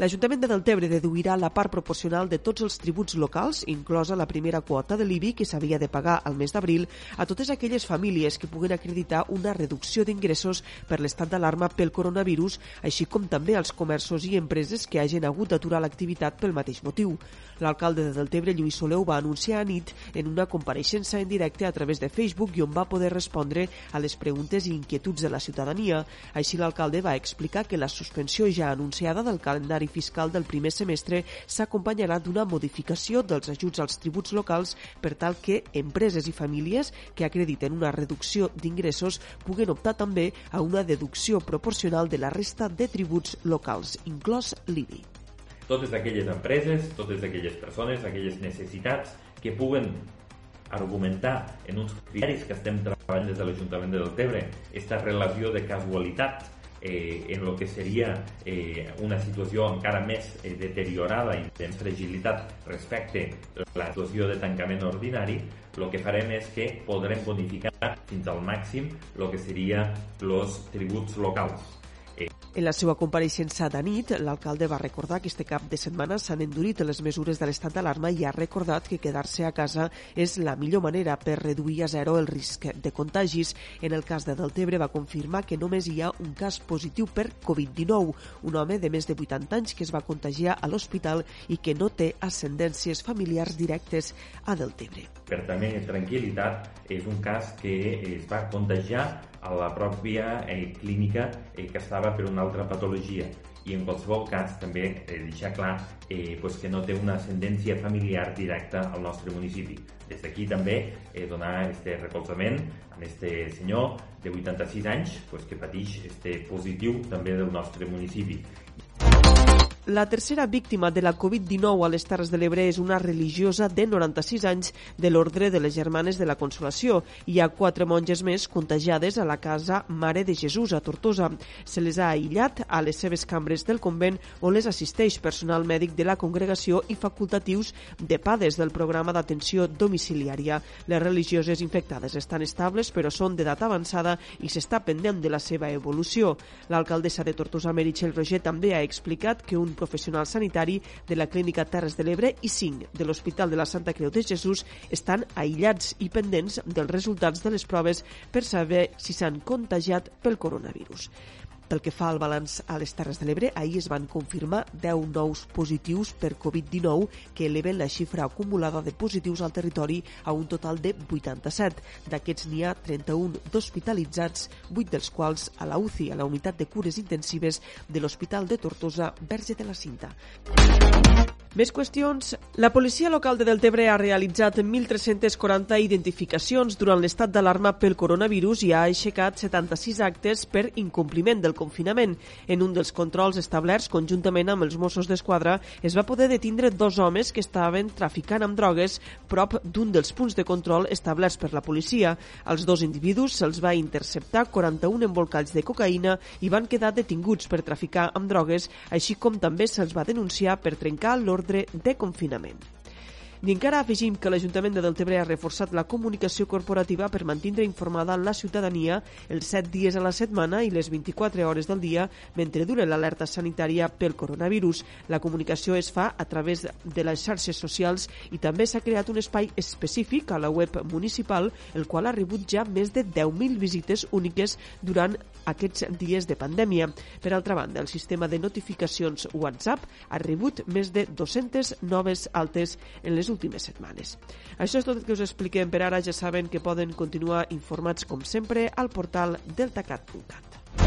L'Ajuntament de Deltebre deduirà la part proporcional de tots els tributs locals, inclosa la primera quota de l'IBI que s'havia de pagar al mes d'abril, a totes aquelles famílies que puguen acreditar una reducció d'ingressos per l'estat d'alarma pel coronavirus, així com també als comerços i empreses que hagin hagut d'aturar l'activitat pel mateix motiu. L'alcalde de Deltebre, Lluís Soleu, va anunciar a nit en una compareixença en directe a través de Facebook i on va poder respondre a les preguntes i inquietuds de la ciutadania. Així l'alcalde va explicar que la suspensió ja anunciada del calendari fiscal del primer semestre s'acompanyarà d'una modificació dels ajuts als tributs locals per tal que empreses i famílies que acrediten una reducció d'ingressos puguen optar també a una deducció proporcional de la resta de tributs locals, inclòs l'IBI. Totes aquelles empreses, totes aquelles persones, aquelles necessitats que puguen argumentar en uns criteris que estem treballant des de l'Ajuntament de Deltebre, aquesta relació de casualitat eh, en el que seria eh, una situació encara més eh, deteriorada i de fragilitat respecte a la situació de tancament ordinari, el que farem és que podrem bonificar fins al màxim el que seria els tributs locals en la seva compareixença de nit, l'alcalde va recordar que este cap de setmana s'han endurit les mesures de l'estat d'alarma i ha recordat que quedar-se a casa és la millor manera per reduir a zero el risc de contagis. En el cas de Deltebre va confirmar que només hi ha un cas positiu per Covid-19, un home de més de 80 anys que es va contagiar a l'hospital i que no té ascendències familiars directes a Deltebre. Per també tranquil·litat, és un cas que es va contagiar a la pròpia eh, clínica eh, que estava per una altra patologia i en qualsevol cas també eh, deixar clar eh, pues que no té una ascendència familiar directa al nostre municipi. Des d'aquí també eh, donar este recolzament a este senyor de 86 anys pues, que pateix este positiu també del nostre municipi la tercera víctima de la Covid-19 a les Terres de l'Ebre és una religiosa de 96 anys de l'Ordre de les Germanes de la Consolació. Hi ha quatre monges més contagiades a la casa Mare de Jesús, a Tortosa. Se les ha aïllat a les seves cambres del convent on les assisteix personal mèdic de la congregació i facultatius de PADES del programa d'atenció domiciliària. Les religioses infectades estan estables però són d'edat avançada i s'està pendent de la seva evolució. L'alcaldessa de Tortosa, Meritxell Roger, també ha explicat que un un professional sanitari de la Clínica Terres de l'Ebre i cinc de l'Hospital de la Santa Creu de Jesús estan aïllats i pendents dels resultats de les proves per saber si s'han contagiat pel coronavirus. Pel que fa al balanç a les Terres de l'Ebre, ahir es van confirmar 10 nous positius per Covid-19 que eleven la xifra acumulada de positius al territori a un total de 87. D'aquests n'hi ha 31 d'hospitalitzats, 8 dels quals a la UCI, a la unitat de cures intensives de l'Hospital de Tortosa, Verge de la Cinta. Més qüestions. La policia local de Deltebre ha realitzat 1.340 identificacions durant l'estat d'alarma pel coronavirus i ha aixecat 76 actes per incompliment del confinament. En un dels controls establerts conjuntament amb els Mossos d'Esquadra es va poder detindre dos homes que estaven traficant amb drogues prop d'un dels punts de control establerts per la policia. Als dos individus se'ls va interceptar 41 embolcalls de cocaïna i van quedar detinguts per traficar amb drogues, així com també se'ls va denunciar per trencar l'ordre de confinament. I encara afegim que l'Ajuntament de Deltebre ha reforçat la comunicació corporativa per mantindre informada la ciutadania els 7 dies a la setmana i les 24 hores del dia mentre dure l'alerta sanitària pel coronavirus. La comunicació es fa a través de les xarxes socials i també s'ha creat un espai específic a la web municipal, el qual ha rebut ja més de 10.000 visites úniques durant aquests dies de pandèmia. Per altra banda, el sistema de notificacions WhatsApp ha rebut més de 200 noves altes en les últimes setmanes. Això és tot el que us expliquem per ara. Ja saben que poden continuar informats com sempre al portal deltacat.cat.